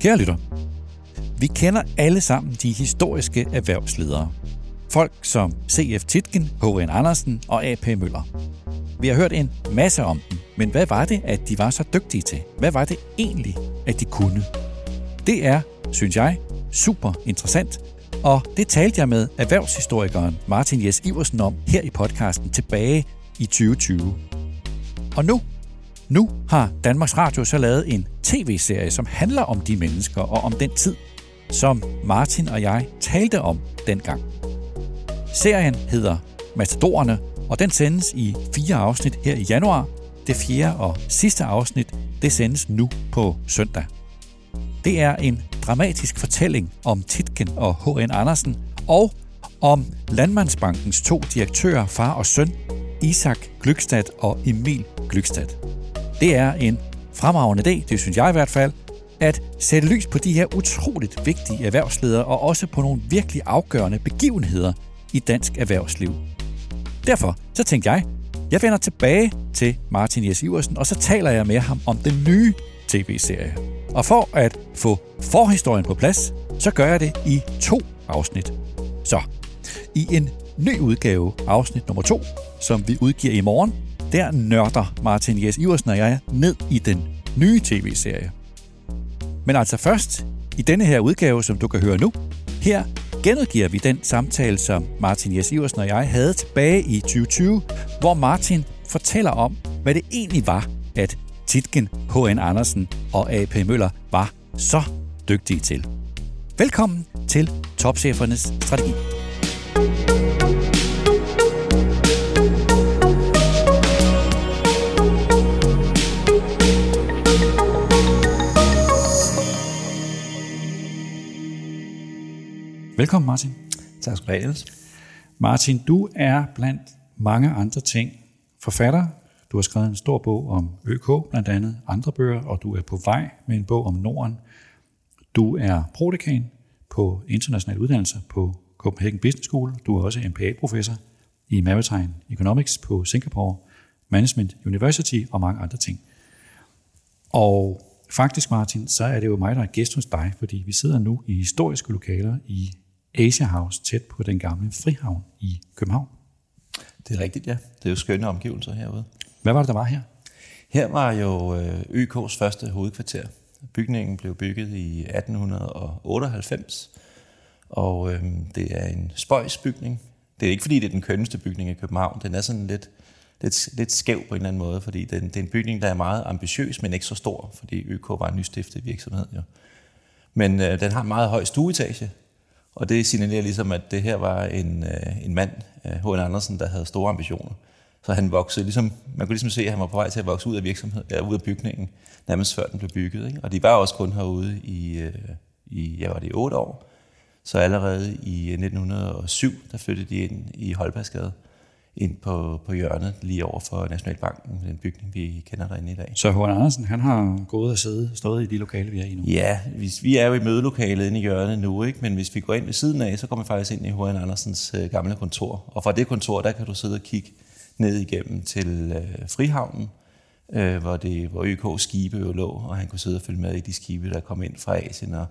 Kære lytter, vi kender alle sammen de historiske erhvervsledere. Folk som C.F. Titken, H.N. Andersen og A.P. Møller. Vi har hørt en masse om dem, men hvad var det, at de var så dygtige til? Hvad var det egentlig, at de kunne? Det er, synes jeg, super interessant, og det talte jeg med erhvervshistorikeren Martin Jes Iversen om her i podcasten tilbage i 2020. Og nu, nu har Danmarks Radio så lavet en tv-serie, som handler om de mennesker og om den tid, som Martin og jeg talte om dengang. Serien hedder Matadorerne, og den sendes i fire afsnit her i januar. Det fjerde og sidste afsnit, det sendes nu på søndag. Det er en dramatisk fortælling om Titken og H.N. Andersen, og om Landmandsbankens to direktører, far og søn, Isak Glykstad og Emil Glykstad. Det er en fremragende dag, det synes jeg i hvert fald, at sætte lys på de her utroligt vigtige erhvervsledere og også på nogle virkelig afgørende begivenheder i dansk erhvervsliv. Derfor så tænkte jeg, jeg vender tilbage til Martin Jes Iversen, og så taler jeg med ham om den nye tv-serie. Og for at få forhistorien på plads, så gør jeg det i to afsnit. Så, i en ny udgave, afsnit nummer to, som vi udgiver i morgen, der nørder Martin Jes Iversen og jeg ned i den nye tv-serie. Men altså først, i denne her udgave, som du kan høre nu, her genudgiver vi den samtale, som Martin Jes Iversen og jeg havde tilbage i 2020, hvor Martin fortæller om, hvad det egentlig var, at Titken, H.N. Andersen og A.P. Møller var så dygtige til. Velkommen til Topchefernes Strategi. Velkommen, Martin. Tak skal du have, Niels. Martin, du er blandt mange andre ting forfatter. Du har skrevet en stor bog om ØK, blandt andet andre bøger, og du er på vej med en bog om Norden. Du er prodekan på international uddannelse på Copenhagen Business School. Du er også MPA-professor i Maritime Economics på Singapore Management University og mange andre ting. Og faktisk, Martin, så er det jo mig, der er gæst hos dig, fordi vi sidder nu i historiske lokaler i Asia House tæt på den gamle Frihavn i København. Det er rigtigt, ja. Det er jo skønne omgivelser herude. Hvad var det, der var her? Her var jo øh, ØK's første hovedkvarter. Bygningen blev bygget i 1898, og øh, det er en spøjsbygning. Det er ikke, fordi det er den kønneste bygning i København. Den er sådan lidt, lidt, lidt skæv på en eller anden måde, fordi den, det er en bygning, der er meget ambitiøs, men ikke så stor, fordi ØK var en nystiftet virksomhed. Jo. Men øh, den har en meget høj stueetage, og det signalerer ligesom, at det her var en, øh, en mand, H.N. Andersen, der havde store ambitioner. Så han voksede ligesom, man kunne ligesom se, at han var på vej til at vokse ud af virksomhed, eller ud af bygningen, nærmest før den blev bygget. Ikke? Og de var også kun herude i, øh, i ja, var det otte år. Så allerede i 1907, der flyttede de ind i Holbergsgade, ind på, på hjørnet lige over for Nationalbanken, den bygning, vi kender derinde i dag. Så H.N. Andersen, han har gået og siddet, stået i de lokale, vi er i nu? Ja, hvis, vi er jo i mødelokalet inde i hjørnet nu, ikke? men hvis vi går ind ved siden af, så kommer vi faktisk ind i H.N. Andersens øh, gamle kontor. Og fra det kontor, der kan du sidde og kigge ned igennem til øh, Frihavnen, øh, hvor, det, hvor ØK skibe jo lå, og han kunne sidde og følge med i de skibe, der kom ind fra Asien, og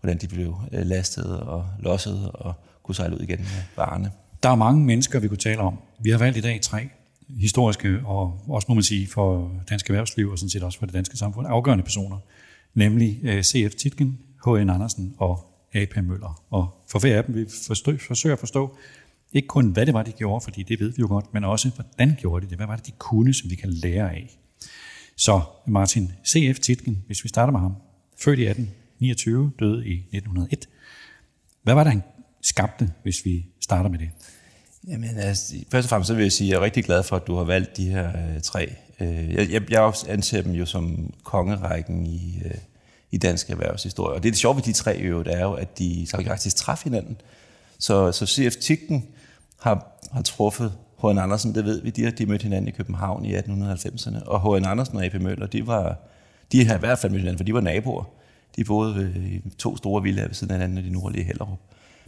hvordan de blev øh, lastet og losset og kunne sejle ud igen med varerne. Der er mange mennesker, vi kunne tale om. Vi har valgt i dag tre historiske, og også må man sige for dansk erhvervsliv, og sådan set også for det danske samfund, afgørende personer, nemlig øh, C.F. Titken, H.N. Andersen og A.P. Møller. Og for hver af dem vi forsøger at forstå, ikke kun hvad det var, de gjorde, fordi det ved vi jo godt, men også hvordan gjorde de det? Hvad var det, de kunne, som vi kan lære af? Så Martin C.F. Titken, hvis vi starter med ham, født i 1829, døde i 1901. Hvad var det, han skabte, hvis vi starter med det? Jamen, altså, først og fremmest så vil jeg sige, at jeg er rigtig glad for, at du har valgt de her øh, tre. Øh, jeg, jeg, anser dem jo som kongerækken i, øh, i dansk erhvervshistorie. Og det er det sjove ved de tre jo, det er jo, at de faktisk træffer hinanden. Så, så C.F. Tikken har, har truffet H.N. Andersen, det ved vi, de, har, de mødte hinanden i København i 1890'erne. Og H.N. Andersen og A.P. Møller, de, var, de har i hvert fald mødt hinanden, for de var naboer. De boede øh, ved to store villaer ved siden af hinanden i de nordlige Hellerup.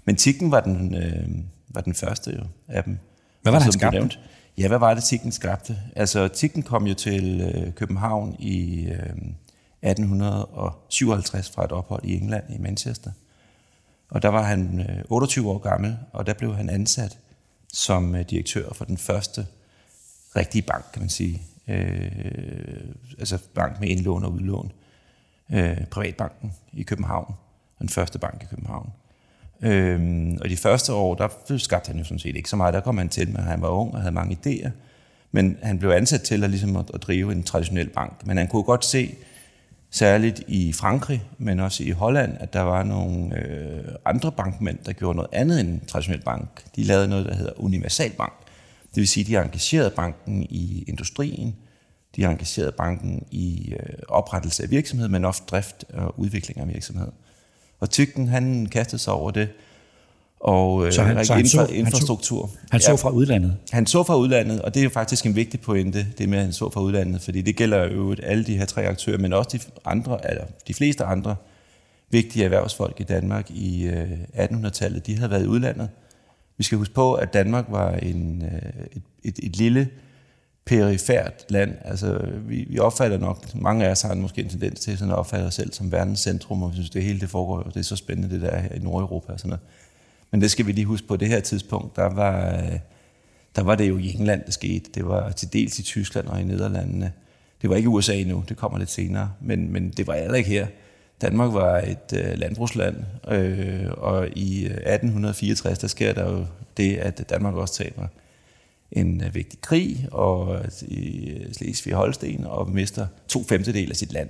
Men Tikken var den, øh, var den første jo, af dem. Hvad var det, han skabte? Ja, hvad var det, Tikken skabte? Altså, Tikken kom jo til øh, København i øh, 1857 fra et ophold i England, i Manchester. Og der var han øh, 28 år gammel, og der blev han ansat som øh, direktør for den første rigtige bank, kan man sige. Øh, altså bank med indlån og udlån. Øh, Privatbanken i København. Den første bank i København. Øhm, og de første år, der skabte han jo sådan set ikke så meget. Der kom han til, men han var ung og havde mange idéer. Men han blev ansat til at, ligesom at, at drive en traditionel bank. Men han kunne godt se, særligt i Frankrig, men også i Holland, at der var nogle øh, andre bankmænd, der gjorde noget andet end en traditionel bank. De lavede noget, der hedder universalbank. Det vil sige, at de engagerede banken i industrien, de engagerede banken i øh, oprettelse af virksomhed, men også drift og udvikling af virksomhed. Og Tygten, han kastede sig over det, og øh, så han, så han infra, så, infrastruktur. Han, så, han så fra udlandet? Han så fra udlandet, og det er jo faktisk en vigtig pointe, det med, at han så fra udlandet, fordi det gælder jo alle de her tre aktører, men også de, andre, eller de fleste andre vigtige erhvervsfolk i Danmark i øh, 1800-tallet, de havde været i udlandet. Vi skal huske på, at Danmark var en, øh, et, et, et lille perifært land. Altså, vi, vi opfatter nok, mange af os har måske en tendens til sådan at opfatte os selv som verdens centrum, og vi synes, det hele det foregår, det er så spændende, det der her i Nordeuropa og sådan noget. Men det skal vi lige huske på, det her tidspunkt, der var, der var det jo i England, det skete. Det var til dels i Tyskland og i Nederlandene. Det var ikke USA endnu, det kommer lidt senere, men, men det var heller ikke her. Danmark var et øh, landbrugsland, øh, og i øh, 1864, der sker der jo det, at Danmark også taber en øh, vigtig krig og øh, i øh, Slesvig-Holsten og mister to femtedel af sit land.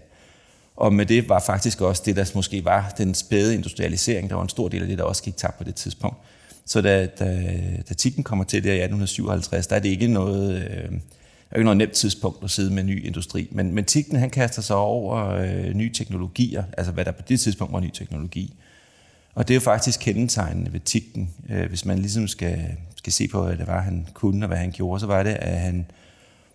Og med det var faktisk også det, der måske var den spæde industrialisering. Der var en stor del af det, der også gik tabt på det tidspunkt. Så da, da, da Tikken kommer til der i 1857, der er det ikke noget, øh, er ikke noget nemt tidspunkt at sidde med ny industri. Men, men Tikken han kaster sig over øh, nye teknologier, altså hvad der på det tidspunkt var ny teknologi. Og det er jo faktisk kendetegnende ved Tikken, øh, hvis man ligesom skal, skal se på, hvad det var, han kunne og hvad han gjorde, så var det, at han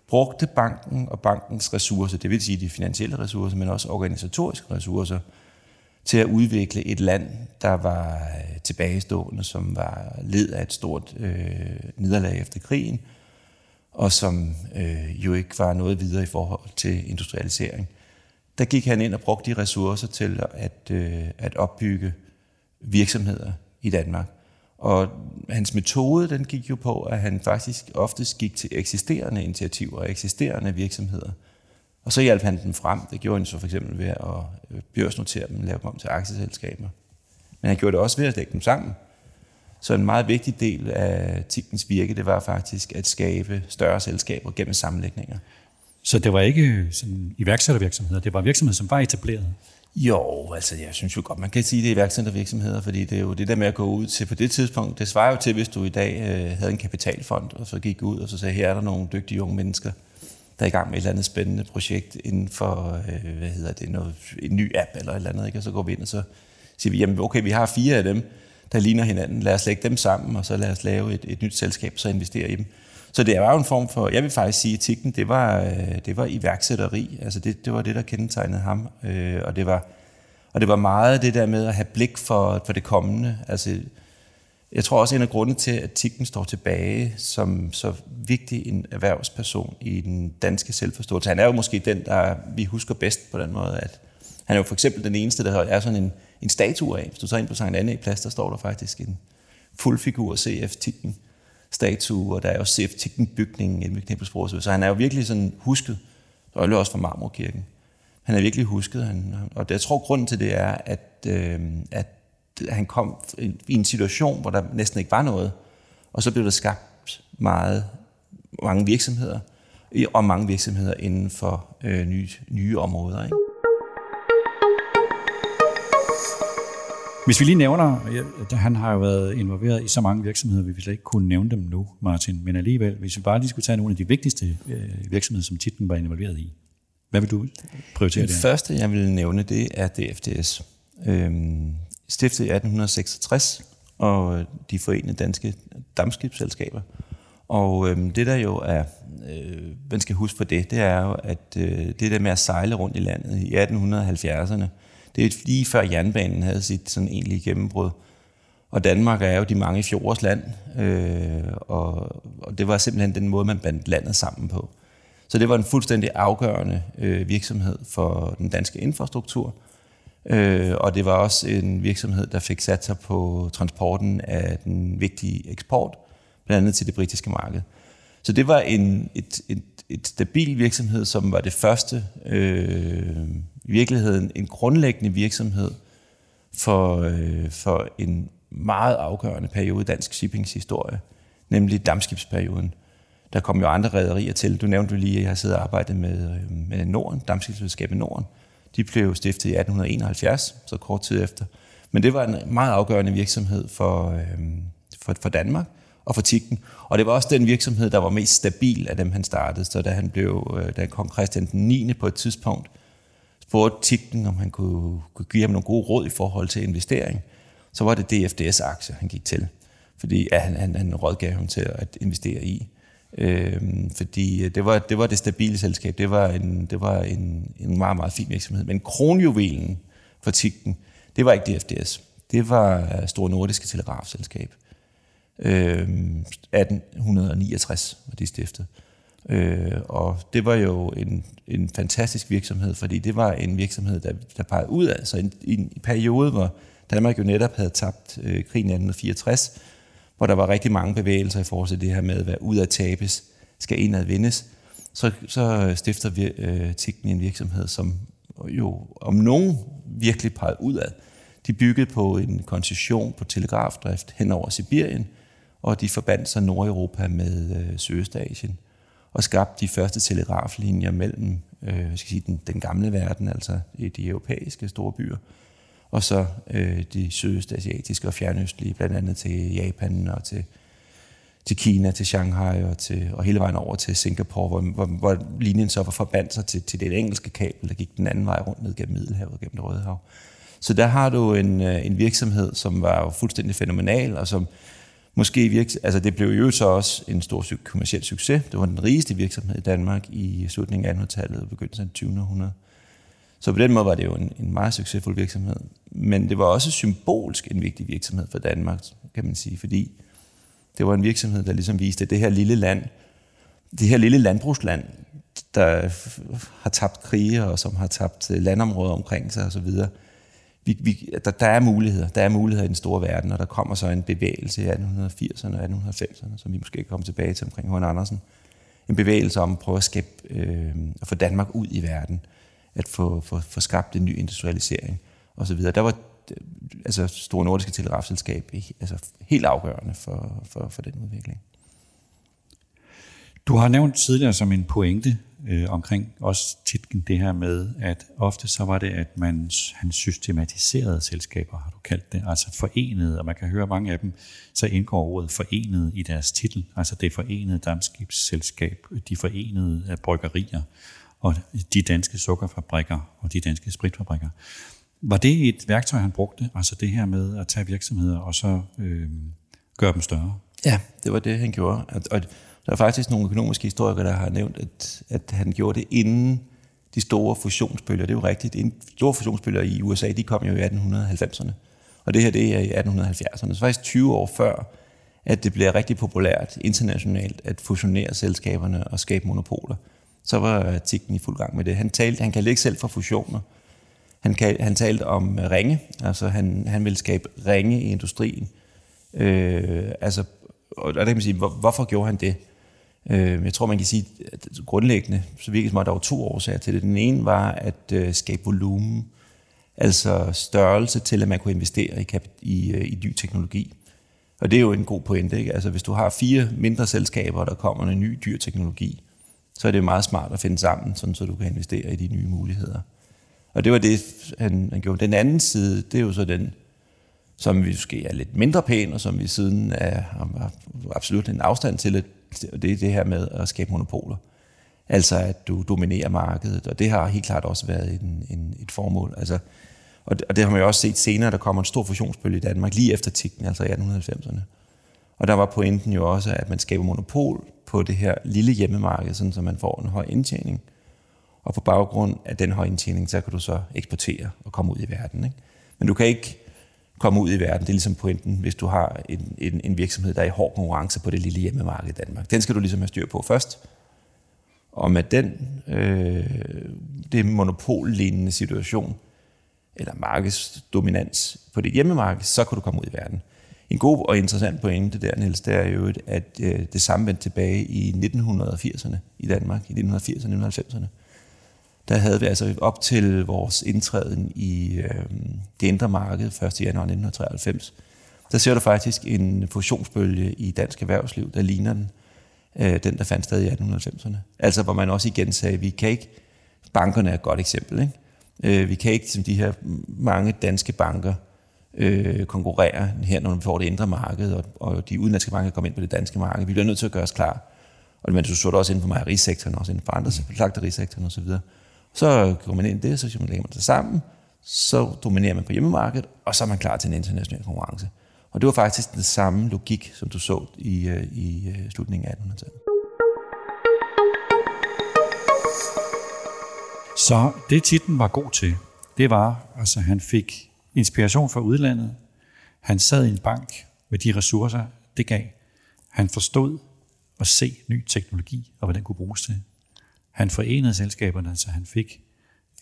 brugte banken og bankens ressourcer, det vil sige de finansielle ressourcer, men også organisatoriske ressourcer, til at udvikle et land, der var øh, tilbagestående, som var led af et stort øh, nederlag efter krigen, og som øh, jo ikke var noget videre i forhold til industrialisering. Der gik han ind og brugte de ressourcer til at, øh, at opbygge virksomheder i Danmark. Og hans metode, den gik jo på, at han faktisk oftest gik til eksisterende initiativer og eksisterende virksomheder. Og så hjalp han dem frem. Det gjorde han så for eksempel ved at øh, børsnotere dem, lave dem om til aktieselskaber. Men han gjorde det også ved at lægge dem sammen. Så en meget vigtig del af Tikkens virke, det var faktisk at skabe større selskaber gennem sammenlægninger. Så det var ikke sådan iværksættervirksomheder, det var virksomheder, som var etableret? Jo, altså jeg synes jo godt, man kan sige, det er iværksættervirksomheder, fordi det er jo det der med at gå ud til på det tidspunkt, det svarer jo til, hvis du i dag øh, havde en kapitalfond, og så gik ud og så sagde, her er der nogle dygtige unge mennesker, der er i gang med et eller andet spændende projekt inden for, øh, hvad hedder det, noget, en ny app eller et eller andet, ikke? og så går vi ind og så siger vi, jamen okay, vi har fire af dem, der ligner hinanden, lad os lægge dem sammen, og så lad os lave et, et nyt selskab, så investere i dem. Så det var jo en form for, jeg vil faktisk sige, at etikken, det var, øh, det var iværksætteri. Altså det, det var det, der kendetegnede ham. Øh, og, det var, og det var meget det der med at have blik for, for det kommende. Altså, jeg tror også, en af grundene til, at Tikken står tilbage som så vigtig en erhvervsperson i den danske selvforståelse. Han er jo måske den, der vi husker bedst på den måde, at han er jo for eksempel den eneste, der er sådan en, en statue af. Hvis du tager ind på Sankt Anne i plads, der står der faktisk en fuldfigur CF Tikken statue, og der er jo CF Tikken-bygningen inde ved Så han er jo virkelig sådan husket, og det også fra Marmorkirken. Han er virkelig husket, han, og jeg tror, grunden til det er, at, øh, at han kom i en situation, hvor der næsten ikke var noget, og så blev der skabt meget, mange virksomheder, og mange virksomheder inden for øh, nye, nye områder. Ikke? Hvis vi lige nævner, han har jo været involveret i så mange virksomheder, vi vil slet ikke kunne nævne dem nu, Martin, men alligevel, hvis vi bare lige skulle tage nogle af de vigtigste øh, virksomheder, som Titten var involveret i, hvad vil du prioritere Det første, jeg vil nævne, det er DFDS. Øhm, stiftet i 1866, og de forenede danske dammskibsselskaber. Og øhm, det der jo er, øh, man skal huske for det, det er jo, at øh, det der med at sejle rundt i landet i 1870'erne, det er lige før jernbanen havde sit sådan egentlige gennembrud. Og Danmark er jo de mange fjorders land, øh, og, og det var simpelthen den måde, man bandt landet sammen på. Så det var en fuldstændig afgørende øh, virksomhed for den danske infrastruktur, øh, og det var også en virksomhed, der fik sat sig på transporten af den vigtige eksport, blandt andet til det britiske marked. Så det var en, et, et, et stabil virksomhed, som var det første, øh, i virkeligheden en grundlæggende virksomhed for, øh, for en meget afgørende periode i dansk shippings historie, nemlig dammskibsperioden. Der kom jo andre rædderier til. Du nævnte lige, at jeg har siddet og arbejdet med, øh, med Norden, dammskibsselskabet Norden. De blev stiftet i 1871, så kort tid efter. Men det var en meget afgørende virksomhed for, øh, for, for Danmark og fortikken. Og det var også den virksomhed, der var mest stabil af dem, han startede. Så da han blev, øh, da kong Christian den 9. på et tidspunkt spurgte Tikken, om han kunne, kunne give ham nogle gode råd i forhold til investering, så var det DFDS-aktier, han gik til. Fordi ja, han, han, han rådgav ham til at investere i. Øhm, fordi øh, det var, det var det stabile selskab. Det var en, det var en, en meget, meget fin virksomhed. Men kronjuvelen for Tikken, det var ikke DFDS. Det var øh, Store Nordiske Telegrafselskab. Øhm, 1869 var de stiftet. Øh, og det var jo en, en fantastisk virksomhed, fordi det var en virksomhed, der, der pegede ud af. Så en, en periode, hvor Danmark jo netop havde tabt øh, krigen i 1864, hvor der var rigtig mange bevægelser i forhold til det her med, hvad ud af tabes skal indad vindes, så, så stifter vi øh, Tikken en virksomhed, som jo om nogen virkelig pegede udad. De byggede på en koncession på telegrafdrift hen over Sibirien, og de forbandt sig Nordeuropa med øh, Sydøstasien og skabte de første telegraflinjer mellem øh, skal sige, den, den gamle verden, altså i de europæiske store byer, og så øh, de sydøstasiatiske og fjernøstlige, blandt andet til Japan og til, til Kina, til Shanghai og, til, og hele vejen over til Singapore, hvor, hvor, hvor linjen så var forbandt sig til, til det engelske kabel, der gik den anden vej rundt ned gennem Middelhavet, gennem det Røde Hav. Så der har du en, øh, en virksomhed, som var jo fuldstændig fænomenal, og som måske virks, altså det blev jo så også en stor kommersiel succes. Det var den rigeste virksomhed i Danmark i slutningen af 1800-tallet og begyndelsen af 20. århundrede. Så på den måde var det jo en, en meget succesfuld virksomhed. Men det var også symbolsk en vigtig virksomhed for Danmark, kan man sige, fordi det var en virksomhed, der ligesom viste, at det her lille land, det her lille landbrugsland, der har tabt krige og som har tabt landområder omkring sig osv., vi, vi, der, der er muligheder. Der er muligheder i den store verden, og der kommer så en bevægelse i 1880'erne og 1890'erne, som vi måske kan komme tilbage til omkring H.N. Andersen. En bevægelse om at prøve at skabe, øh, at få Danmark ud i verden at få, få, få skabt en ny industrialisering osv. Der var øh, altså Store Nordiske Telegrafselskab altså helt afgørende for, for, for den udvikling. Du har nævnt tidligere som en pointe øh, omkring også tit det her med, at ofte så var det, at man han systematiserede selskaber, har du kaldt det, altså forenede, og man kan høre mange af dem, så indgår ordet forenet i deres titel, altså det forenede dammskibsselskab, de forenede bryggerier, og de danske sukkerfabrikker og de danske spritfabrikker. Var det et værktøj, han brugte, altså det her med at tage virksomheder og så øh, gøre dem større? Ja, det var det, han gjorde. Og der er faktisk nogle økonomiske historikere, der har nævnt, at, at han gjorde det inden de store fusionsbølger. Det er jo rigtigt. De store fusionsbølger i USA, de kom jo i 1890'erne. Og det her, det er i 1870'erne. Så faktisk 20 år før, at det bliver rigtig populært internationalt at fusionere selskaberne og skabe monopoler så var Tikken i fuld gang med det. Han, talte, han kaldte ikke selv for fusioner. Han, kaldte, han talte om øh, ringe, altså han, han ville skabe ringe i industrien. Øh, altså, og der kan man sige, hvor, hvorfor gjorde han det? Øh, jeg tror, man kan sige, at grundlæggende, så virkelig som at der var to årsager til det. Den ene var at øh, skabe volumen, altså størrelse til, at man kunne investere i, i, øh, i ny teknologi. Og det er jo en god pointe. Ikke? Altså, hvis du har fire mindre selskaber, der kommer med en ny dyr teknologi, så er det meget smart at finde sammen, sådan så du kan investere i de nye muligheder. Og det var det, han, han gjorde. Den anden side, det er jo så den, som vi måske er lidt mindre pæn, og som vi siden er, er absolut en afstand til, at det er det her med at skabe monopoler. Altså at du dominerer markedet, og det har helt klart også været en, en, et formål. Altså, og, det, og det har man jo også set senere, der kommer en stor fusionsbølge i Danmark, lige efter tikken, altså i 1890'erne. Og der var pointen jo også, at man skaber monopol på det her lille hjemmemarked, sådan så man får en høj indtjening. Og på baggrund af den høje indtjening, så kan du så eksportere og komme ud i verden. Ikke? Men du kan ikke komme ud i verden. Det er ligesom pointen, hvis du har en, en, en virksomhed, der er i hård konkurrence på det lille hjemmemarked i Danmark. Den skal du ligesom have styr på først. Og med den, øh, det monopollignende situation, eller markedsdominans på dit hjemmemarked, så kan du komme ud i verden. En god og interessant pointe der, Niels, det er jo, at øh, det samme vendte tilbage i 1980'erne i Danmark, i 1980'erne og 1990'erne. Der havde vi altså op til vores indtræden i øh, det indre marked 1. januar 1993, der ser du faktisk en fusionsbølge i dansk erhvervsliv, der ligner den, øh, den der fandt sted i 1890'erne. Altså hvor man også igen sagde, vi kan ikke, bankerne er et godt eksempel, ikke? Øh, vi kan ikke, som de her mange danske banker, øh, konkurrere her, når vi får det indre marked, og, og de udenlandske banker kommer ind på det danske marked. Vi bliver nødt til at gøre os klar. Og men du så det også inden for mejerisektoren, også inden for andre slagterisektoren osv. Så, går man ind i det, så lægger man det sammen, så dominerer man på hjemmemarkedet, og så er man klar til en international konkurrence. Og det var faktisk den samme logik, som du så i, øh, i øh, slutningen af 1800-tallet. Så det titlen var god til, det var, altså han fik inspiration fra udlandet. Han sad i en bank med de ressourcer, det gav. Han forstod at se ny teknologi og hvad den kunne bruges til. Han forenede selskaberne, så han fik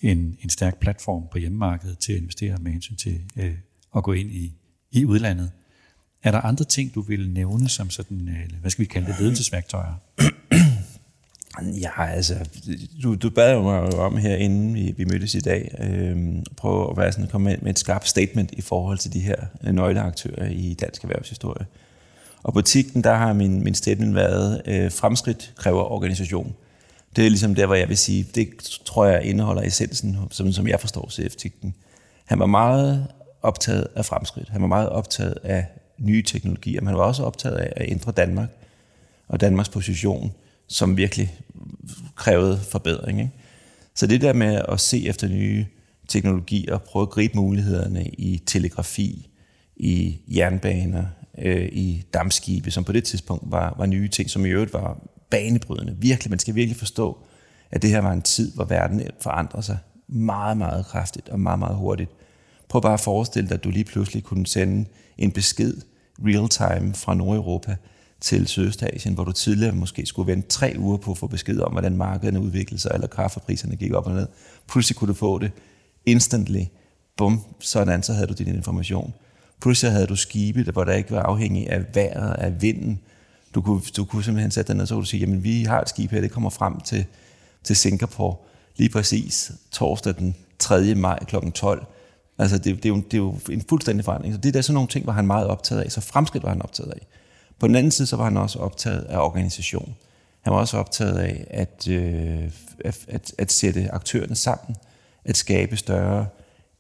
en, en stærk platform på hjemmemarkedet til at investere med hensyn til øh, at gå ind i, i udlandet. Er der andre ting, du vil nævne som sådan, øh, hvad skal vi kalde det, ledelsesværktøjer? Ja, altså, du, du bad jo mig om her, inden vi, vi mødtes i dag, øh, prøve at være sådan, komme med, med et skarpt statement i forhold til de her øh, nøgleaktører i dansk erhvervshistorie. Og på TIGten, der har min, min statement været, øh, fremskridt kræver organisation. Det er ligesom der, hvor jeg vil sige, det tror jeg indeholder essensen, som, som jeg forstår cf -TIGten. Han var meget optaget af fremskridt. Han var meget optaget af nye teknologier, men han var også optaget af at ændre Danmark og Danmarks position som virkelig krævede forbedring. Ikke? Så det der med at se efter nye teknologier, prøve at gribe mulighederne i telegrafi, i jernbaner, øh, i dammskibe, som på det tidspunkt var, var nye ting, som i øvrigt var banebrydende. Virkelig, man skal virkelig forstå, at det her var en tid, hvor verden forandrer sig meget, meget kraftigt og meget, meget hurtigt. Prøv bare at forestille dig, at du lige pludselig kunne sende en besked real time fra Nordeuropa til Sydøstasien, hvor du tidligere måske skulle vente tre uger på at få besked om, hvordan markederne udviklede sig, eller kaffepriserne gik op og ned. Pludselig kunne du få det instantly. Bum, sådan så havde du din information. Pludselig havde du skibe, hvor der ikke var afhængig af vejret, af vinden. Du kunne, du kunne simpelthen sætte dig ned, så kunne du sige, jamen vi har et skib her, det kommer frem til, til Singapore lige præcis torsdag den 3. maj kl. 12. Altså det, det, er jo, det er jo en fuldstændig forandring. Så det er sådan nogle ting, var han meget optaget af. Så fremskridt var han optaget af. På den anden side, så var han også optaget af organisation. Han var også optaget af at, øh, at, at, at sætte aktørerne sammen, at skabe større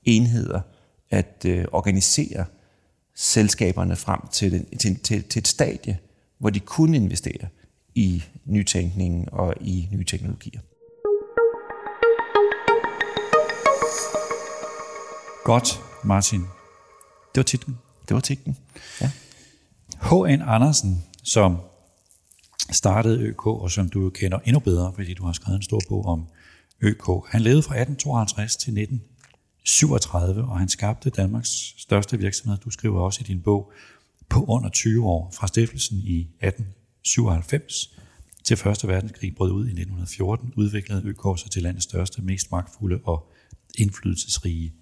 enheder, at øh, organisere selskaberne frem til, den, til, til, til et stadie, hvor de kunne investere i nytænkning og i nye teknologier. Godt, Martin. Det var titlen. Det var titlen, ja. H.N. Andersen, som startede ØK, og som du kender endnu bedre, fordi du har skrevet en stor bog om ØK. Han levede fra 1852 til 1937, og han skabte Danmarks største virksomhed. Du skriver også i din bog på under 20 år, fra stiftelsen i 1897 til Første Verdenskrig brød ud i 1914, udviklede ØK sig til landets største, mest magtfulde og indflydelsesrige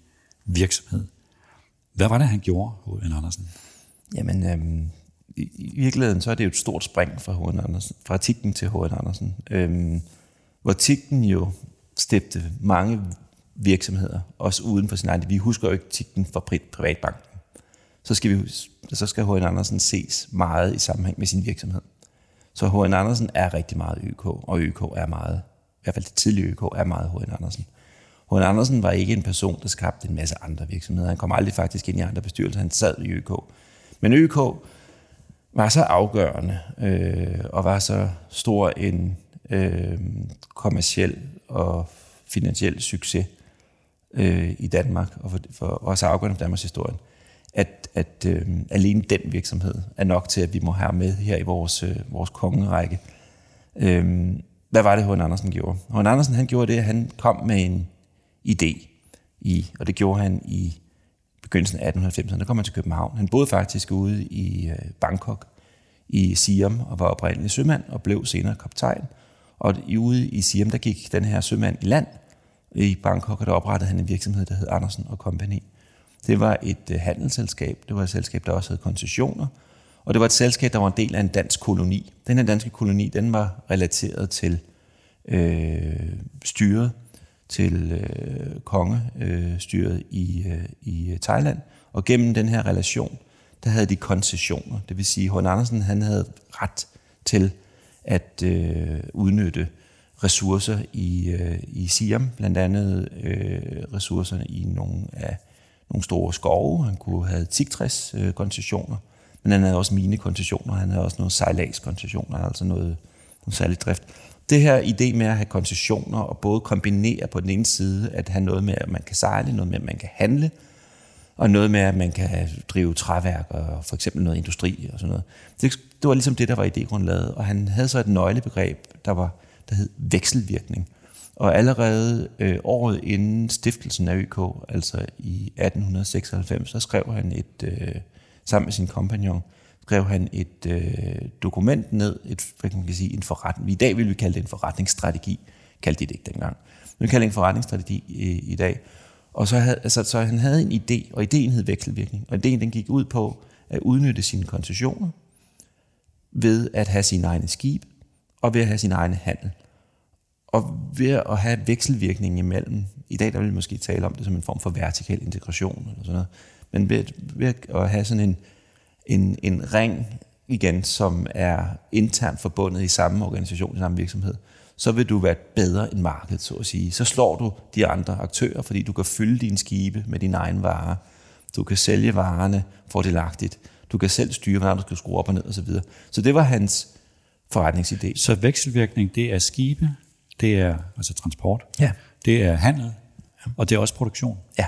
virksomhed. Hvad var det, han gjorde, H.N. Andersen? Jamen, øhm, i, i virkeligheden så er det jo et stort spring fra H.N. Andersen, fra Tigten til H.N. Andersen. Øhm, hvor Tigten jo stifte mange virksomheder, også uden for sin egen. Vi husker jo ikke Tigten fra privatbanken. Så skal, vi, så skal H.N. Andersen ses meget i sammenhæng med sin virksomhed. Så H.N. Andersen er rigtig meget ØK, og ØK er meget, i hvert fald det tidlige ØK, er meget H.N. Andersen. H.N. Andersen var ikke en person, der skabte en masse andre virksomheder. Han kom aldrig faktisk ind i andre bestyrelser. Han sad i ØK. Men ØK var så afgørende øh, og var så stor en øh, kommersiel og finansiel succes øh, i Danmark, og for, for, også afgørende for Danmarks historie, at, at øh, alene den virksomhed er nok til, at vi må have med her i vores, øh, vores kongerække. Øh, hvad var det, H.N. Andersen gjorde? H.N. Andersen han gjorde det, at han kom med en idé, i, og det gjorde han i begyndelsen af 1890'erne, der kom han til København. Han boede faktisk ude i øh, Bangkok, i Siam, og var oprindelig sømand, og blev senere kaptajn. Og ude i Siam, der gik den her sømand i land i Bangkok, og der oprettede han en virksomhed, der hed Andersen og Company. Det var et øh, handelsselskab, det var et selskab, der også havde koncessioner, og det var et selskab, der var en del af en dansk koloni. Den her danske koloni, den var relateret til øh, styret, til øh, kongestyret øh, øh, i, øh, i Thailand, og gennem den her relation, der havde de koncessioner. Det vil sige, at Andersen han havde ret til at øh, udnytte ressourcer i, øh, i Siam, blandt andet øh, ressourcerne i nogle af nogle store skove. Han kunne have tigtræs øh, koncessioner, men han havde også mine koncessioner, han havde også nogle sejlads koncessioner, altså noget, noget særligt drift. Det her idé med at have koncessioner og både kombinere på den ene side, at have noget med, at man kan sejle, noget med, at man kan handle, og noget med, at man kan drive træværk og for eksempel noget industri og sådan noget. Det, det var ligesom det, der var idégrundlaget, og han havde så et nøglebegreb, der, var, der hed vekselvirkning. Og allerede øh, året inden stiftelsen af ØK, altså i 1896, så skrev han et, øh, sammen med sin kompagnon, skrev han et øh, dokument ned, et, hvad kan man sige, en forretning. I dag vil vi kalde det en forretningsstrategi, kaldte de det ikke dengang. Men vi kalder det en forretningsstrategi i, i dag. Og så, havde, altså, så han havde en idé, og ideen hed vekselvirkning. Og ideen den gik ud på at udnytte sine koncessioner ved at have sine egne skib og ved at have sin egen handel. Og ved at have vekselvirkning imellem, i dag der vil vi måske tale om det som en form for vertikal integration eller sådan noget, men ved, ved at have sådan en, en, en ring igen, som er internt forbundet i samme organisation, i samme virksomhed, så vil du være bedre end markedet, så at sige. Så slår du de andre aktører, fordi du kan fylde dine skibe med dine egne varer. Du kan sælge varerne fordelagtigt. Du kan selv styre, hvordan du skal skrue op og ned osv. Så, så det var hans forretningsidé. Så vekselvirkning, det er skibe, det er altså transport, ja. det er handel, og det er også produktion. Ja.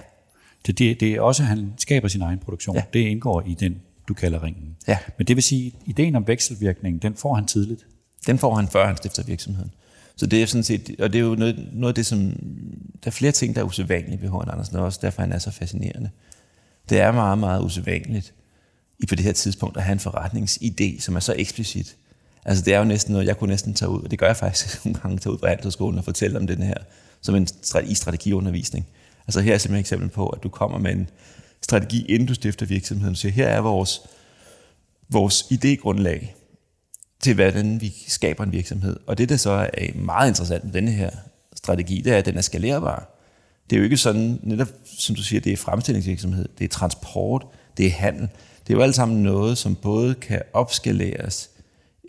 Det, det, det er også, at han skaber sin egen produktion. Ja. Det indgår i den, du kalder ringen. Ja. Men det vil sige, at ideen om vekselvirkning, den får han tidligt. Den får han, før han stifter virksomheden. Så det er sådan set, og det er jo noget, noget af det, som, der er flere ting, der er usædvanlige ved H.N. Andersen, og også derfor han er så fascinerende. Det er meget, meget usædvanligt i på det her tidspunkt at have en forretningsidé, som er så eksplicit. Altså det er jo næsten noget, jeg kunne næsten tage ud, og det gør jeg faktisk nogle gange, tage ud på handelsskolen og fortælle om den her, som en strategi, strategiundervisning. Altså her er simpelthen et eksempel på, at du kommer med en strategi, inden du stifter virksomheden, så her er vores, vores idégrundlag, til, hvordan vi skaber en virksomhed. Og det, der så er meget interessant med denne her strategi, det er, at den er skalerbar. Det er jo ikke sådan, netop som du siger, det er fremstillingsvirksomhed, det er transport, det er handel. Det er jo alt sammen noget, som både kan opskaleres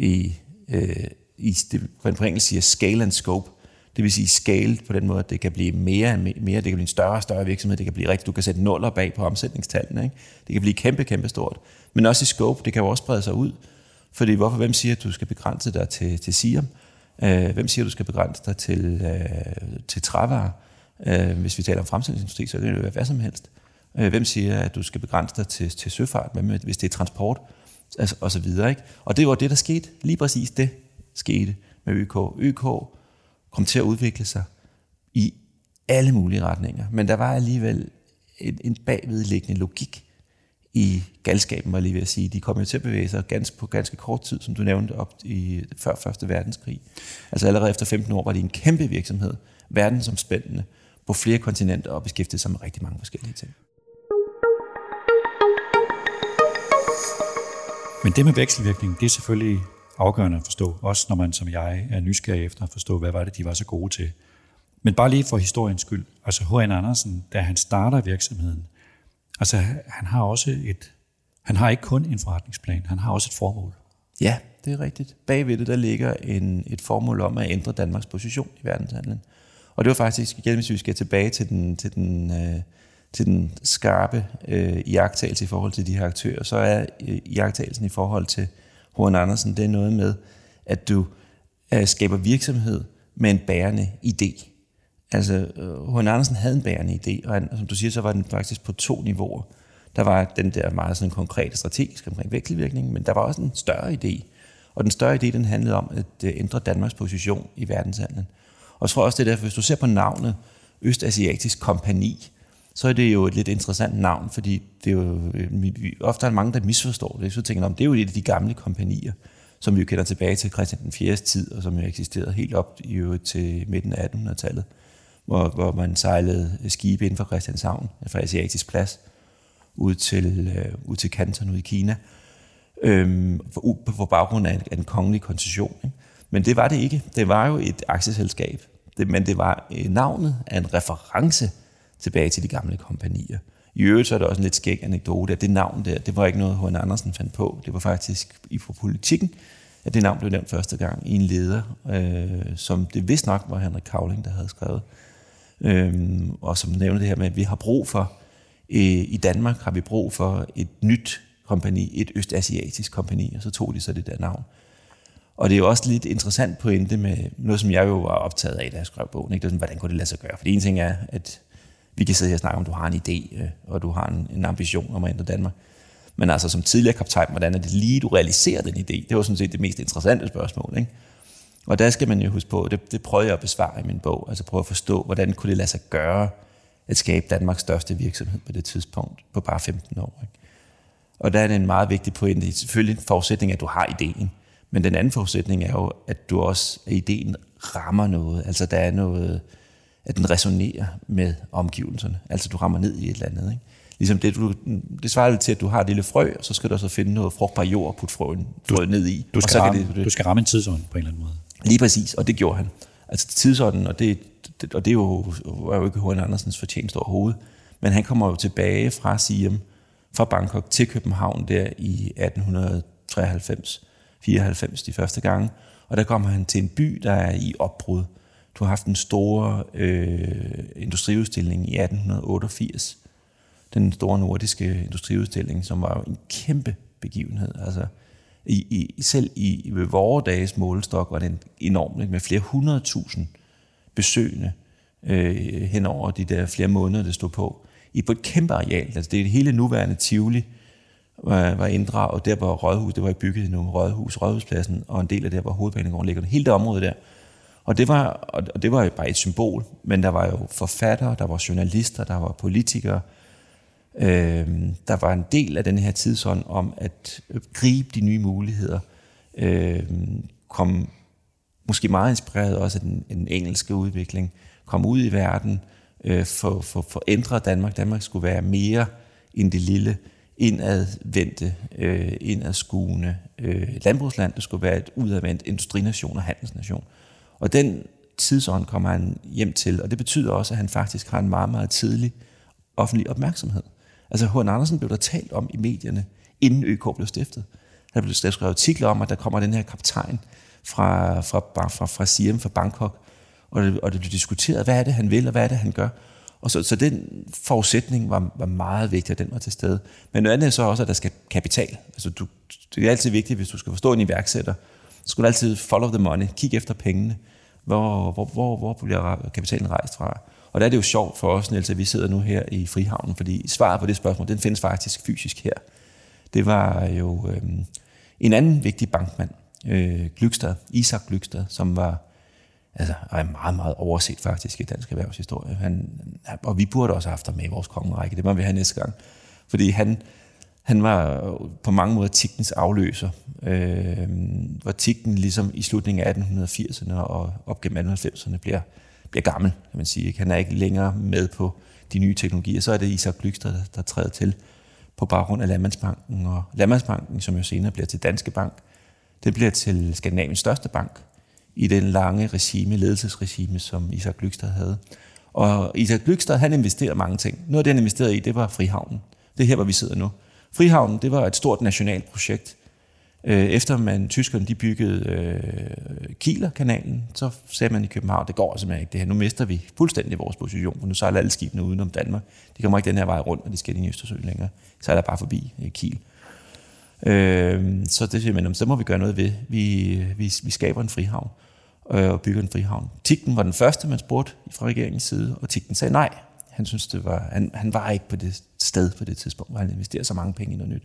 i, øh, i det, på engelsk siger scale and scope. Det vil sige scale på den måde, at det kan blive mere og mere, det kan blive en større og større virksomhed, det kan blive rigtigt, du kan sætte nuller bag på omsætningstallene, ikke? det kan blive kæmpe, kæmpe stort. Men også i scope, det kan jo også sprede sig ud. Fordi hvorfor, hvem siger, at du skal begrænse dig til, til Siam? Øh, hvem siger, at du skal begrænse dig til, øh, til trævarer? Øh, hvis vi taler om fremstillingsindustri, så kan det jo være hvad som helst. Øh, hvem siger, at du skal begrænse dig til, til søfart, hvem, hvis det er transport? Altså, og så videre. Ikke? Og det var det, der skete. Lige præcis det skete med ØK. ØK kom til at udvikle sig i alle mulige retninger. Men der var alligevel en, en bagvedliggende logik i galskaben, var jeg lige ved at sige. De kom jo til at bevæge sig ganske, på ganske kort tid, som du nævnte, op i før Første Verdenskrig. Altså allerede efter 15 år var det en kæmpe virksomhed, verdensomspændende, på flere kontinenter og beskæftigede sig med rigtig mange forskellige ting. Men det med vekselvirkning, det er selvfølgelig afgørende at forstå, også når man som jeg er nysgerrig efter at forstå, hvad var det, de var så gode til. Men bare lige for historiens skyld, altså H.N. Andersen, da han starter virksomheden, Altså, han har også et, han har ikke kun en forretningsplan, han har også et formål. Ja, det er rigtigt. Bagved det, der ligger en, et formål om at ændre Danmarks position i verdenshandlen. Og det var faktisk, igen hvis vi skal tilbage til den, til den, øh, til den skarpe øh, jagttagelse i forhold til de her aktører, så er øh, jagttagelsen i forhold til H.N. Andersen, det er noget med, at du øh, skaber virksomhed med en bærende idé. Altså, øh, H.N. Andersen havde en bærende idé, og han, som du siger, så var den faktisk på to niveauer. Der var den der meget sådan konkrete strategiske omkring vekselvirkning, men der var også en større idé. Og den større idé, den handlede om at øh, ændre Danmarks position i verdenshandlen. Og jeg tror også, det er derfor, hvis du ser på navnet Østasiatisk Kompani, så er det jo et lidt interessant navn, fordi det er jo, øh, ofte er der mange, der misforstår det. Så tænker jeg, det er jo et af de gamle kompanier, som vi jo kender tilbage til Christian den 4. tid, og som jo eksisterede helt op i øvrigt til midten af 1800-tallet, hvor, hvor man sejlede skibe inden for Christianshavn, fra Asiatisk Plads, ud til, øh, ud til Kanton ud i Kina, øhm, på, på baggrund af en, af en kongelig koncession. Ikke? Men det var det ikke. Det var jo et aktieselskab, det, men det var øh, navnet af en reference tilbage til de gamle kompanier. I øvrigt så er der også en lidt skæg anekdote, at det navn der, det var ikke noget, H.N. Andersen fandt på. Det var faktisk i politikken, at det navn blev nævnt første gang i en leder, øh, som det vist nok var Henrik Kavling, der havde skrevet. Øh, og som nævnte det her med, at vi har brug for, øh, i Danmark har vi brug for et nyt kompani, et østasiatisk kompani, og så tog de så det der navn. Og det er jo også lidt interessant pointe med noget, som jeg jo var optaget af, da jeg skrev bogen. Ikke? Det er sådan, hvordan kunne det lade sig gøre? For en ting er, at vi kan sidde her og snakke om, du har en idé, øh, og du har en, en ambition om at ændre Danmark. Men altså som tidligere kaptajn, hvordan er det lige, du realiserer den idé? Det var sådan set det mest interessante spørgsmål. Ikke? Og der skal man jo huske på, det, det prøvede jeg at besvare i min bog, altså prøve at forstå, hvordan kunne det lade sig gøre at skabe Danmarks største virksomhed på det tidspunkt, på bare 15 år. Ikke? Og der er det en meget vigtig pointe. Det er selvfølgelig en forudsætning, at du har ideen. Men den anden forudsætning er jo, at du også, at ideen rammer noget. Altså der er noget, at den resonerer med omgivelserne. Altså du rammer ned i et eller andet. Ikke? Ligesom det, du, det svarer til, at du har et lille frø, og så skal du så finde noget frugtbar jord og putte frøen, frøen ned i. Du skal, og så ramme, det, du skal ramme en tidsånd på en eller anden måde. Lige præcis, og det gjorde han. Altså tidsånden, og det, det, og det er jo, var jo ikke H.N. Andersens fortjeneste overhovedet, men han kommer jo tilbage fra Siem, fra Bangkok til København der i 1893, 94 de første gange, og der kommer han til en by, der er i opbrud. Du har haft en stor øh, industriudstilling i 1888, den store nordiske industriudstilling, som var jo en kæmpe begivenhed. Altså, i, i, selv i ved vores dages målestok var det enormt, med flere hundredtusind besøgende øh, hen over de der flere måneder, det stod på, i på et kæmpe areal. Altså det er det hele nuværende Tivoli, var, var inddraget, der var Rådhus, det var bygget endnu, Rådhus, Rådhuspladsen, og en del af det, hvor hovedbanegården ligger, hele det område der. Og det, var, og det var jo bare et symbol, men der var jo forfattere, der var journalister, der var politikere, øh, der var en del af den her tidsånd om at gribe de nye muligheder, øh, kom måske meget inspireret også af den, den engelske udvikling, kom ud i verden, øh, for, for, for ændre Danmark. Danmark skulle være mere end det lille indadvendte, øh, indadskuende øh, landbrugsland. Det skulle være et udadvendt industrination og handelsnation. Og den tidsånd kommer han hjem til, og det betyder også, at han faktisk har en meget, meget tidlig offentlig opmærksomhed. Altså H.N. Andersen blev der talt om i medierne, inden ØK blev stiftet. Der blev skrevet artikler om, at der kommer den her kaptajn fra, fra, fra, fra Siem, fra Bangkok, og det, og det blev diskuteret, hvad er det, han vil, og hvad er det, han gør. Og så, så den forudsætning var, var meget vigtig, at den var til stede. Men noget andet er så også, at der skal kapital. Altså du, det er altid vigtigt, hvis du skal forstå en iværksætter, så skal du altid follow the money, kigge efter pengene. Hvor, hvor, hvor, hvor bliver kapitalen rejst fra? Og der er det jo sjovt for os, Niels, at vi sidder nu her i Frihavnen, fordi svaret på det spørgsmål, den findes faktisk fysisk her. Det var jo øh, en anden vigtig bankmand, øh, Glykstad, Isak Glykstad, som var altså, er meget, meget overset faktisk i dansk erhvervshistorie. Han, og vi burde også have haft ham med i vores kongerække, det må vi have næste gang. Fordi han, han var på mange måder Tikkens afløser. Øh, hvor Tikken ligesom i slutningen af 1880'erne og op gennem 1890'erne bliver, bliver gammel, kan man sige. Han er ikke længere med på de nye teknologier. Så er det Isak Glykstad, der, der træder til på baggrund af Landmandsbanken. Og Landmandsbanken, som jo senere bliver til Danske Bank, det bliver til Skandinaviens største bank, i den lange regime, ledelsesregime, som Isak Glykstad havde. Og Isak Glykstad, han investerer mange ting. Noget af det, han investerede i, det var Frihavnen. Det er her, hvor vi sidder nu. Frihavnen, det var et stort nationalt projekt. Øh, efter man, tyskerne de byggede øh, Kielerkanalen, så sagde man i København, det går simpelthen ikke det her. Nu mister vi fuldstændig vores position, for nu sejler alle skibene udenom Danmark. De kommer ikke den her vej rundt, når de skal ind i Østersøen længere. De sejler bare forbi øh, Kiel. Øh, så det siger man, så må vi gøre noget ved. Vi, vi, vi skaber en frihavn øh, og bygger en frihavn. Tikken var den første, man spurgte fra regeringens side, og Tikken sagde nej. Han synes det var, han, han var ikke på det sted på det tidspunkt, hvor han investerede så mange penge i noget nyt.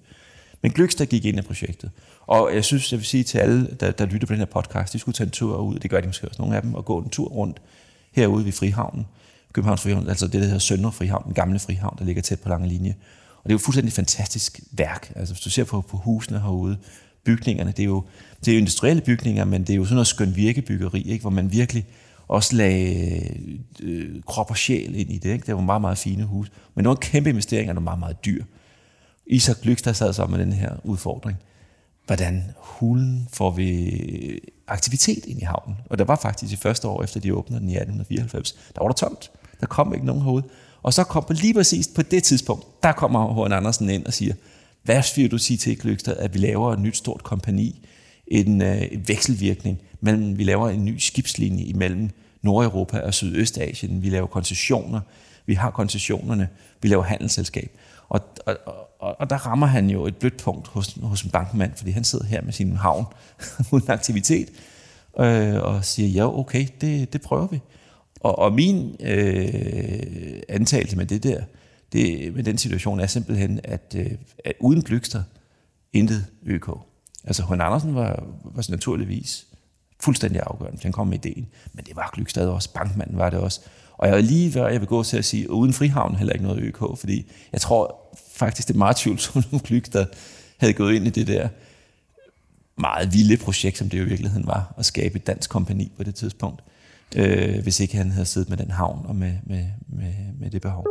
Men Glykstad gik ind i projektet. Og jeg synes, jeg vil sige til alle, der, der lytter på den her podcast, de skulle tage en tur ud, det gør de måske også nogle af dem, og gå en tur rundt herude ved Frihavnen. Københavns Frihavn, altså det, der hedder Søndre Frihavn, den gamle frihavn, der ligger tæt på lange linje. Og det er jo fuldstændig fantastisk værk. Altså hvis du ser på, på husene herude, bygningerne, det er, jo, det er jo industrielle bygninger, men det er jo sådan noget skøn virkebyggeri, ikke? hvor man virkelig også lagde øh, krop og sjæl ind i det. Ikke? Det var meget, meget fine hus. Men det var en kæmpe investering, og det var meget, meget dyr. Isak Glykstad sad sammen med den her udfordring. Hvordan hulen får vi øh, aktivitet ind i havnen? Og der var faktisk i første år, efter de åbnede den i 1894, der var der tomt. Der kom ikke nogen herude. Og så kom på lige præcis på det tidspunkt, der kommer H.N. Andersen ind og siger, hvad vil du sige til Glykstad, at vi laver et nyt stort kompani, en, øh, vekselvirkning mellem, vi laver en ny skibslinje imellem Nordeuropa og Sydøstasien, vi laver koncessioner, vi har koncessionerne, vi laver handelsselskab. Og, og, og, og der rammer han jo et blødt punkt hos, hos en bankmand, fordi han sidder her med sin havn uden aktivitet, øh, og siger, ja okay, det, det prøver vi. Og, og min øh, antagelse med det der, det, med den situation er simpelthen, at, øh, at uden Glykster, intet ØK. Altså, Hun Andersen var, var naturligvis fuldstændig afgørende, han kom med ideen. Men det var Glykstad også, bankmanden var det også. Og jeg er lige ved, jeg vil gå til at sige, uden Frihavn heller ikke noget ØK, fordi jeg tror faktisk, det er meget tvivlsomt, om der havde gået ind i det der meget vilde projekt, som det jo i virkeligheden var, at skabe et dansk kompani på det tidspunkt, øh, hvis ikke han havde siddet med den havn og med, med, med, med det behov.